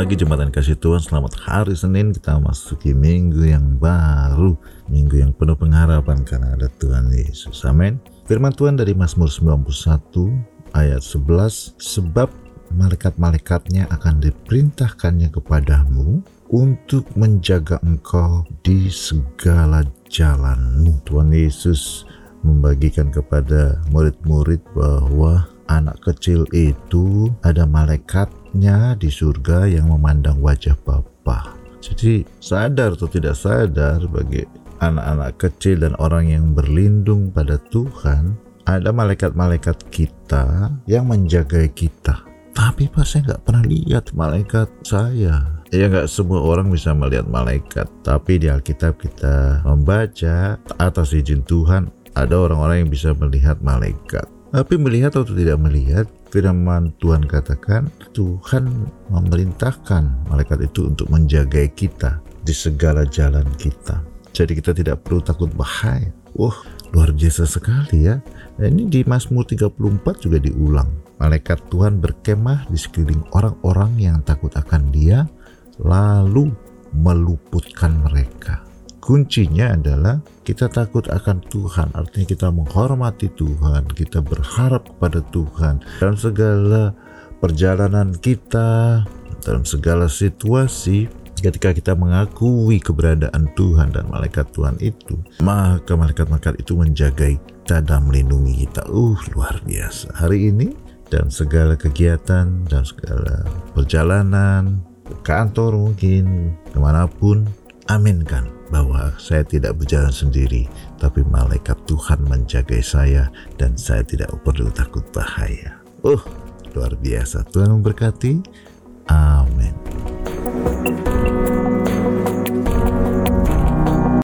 pagi jembatan kasih Tuhan. Selamat hari Senin. Kita masuki minggu yang baru. Minggu yang penuh pengharapan karena ada Tuhan Yesus. Amin. Firman Tuhan dari Mazmur 91 ayat 11 Sebab malaikat-malaikatnya akan diperintahkannya kepadamu Untuk menjaga engkau di segala jalanmu. Tuhan Yesus membagikan kepada murid-murid bahwa anak kecil itu ada malaikat nya di surga yang memandang wajah Bapa. Jadi sadar atau tidak sadar bagi anak-anak kecil dan orang yang berlindung pada Tuhan, ada malaikat-malaikat kita yang menjaga kita. Tapi pas saya nggak pernah lihat malaikat saya. Ya nggak semua orang bisa melihat malaikat, tapi di Alkitab kita membaca atas izin Tuhan ada orang-orang yang bisa melihat malaikat. Tapi melihat atau tidak melihat, firman Tuhan katakan, Tuhan memerintahkan malaikat itu untuk menjaga kita di segala jalan kita. Jadi kita tidak perlu takut bahaya. Wah, luar biasa sekali ya. Nah, ini di Mazmur 34 juga diulang. Malaikat Tuhan berkemah di sekeliling orang-orang yang takut akan dia, lalu meluputkan mereka. Kuncinya adalah kita takut akan Tuhan, artinya kita menghormati Tuhan, kita berharap kepada Tuhan dalam segala perjalanan kita, dalam segala situasi. Ketika kita mengakui keberadaan Tuhan dan malaikat Tuhan itu, maka malaikat-malaikat itu menjaga kita dan melindungi kita. Uh, luar biasa. Hari ini dan segala kegiatan dan segala perjalanan ke kantor mungkin ke mana pun aminkan bahwa saya tidak berjalan sendiri, tapi malaikat Tuhan menjaga saya dan saya tidak perlu takut bahaya. Oh, luar biasa. Tuhan memberkati. Amin.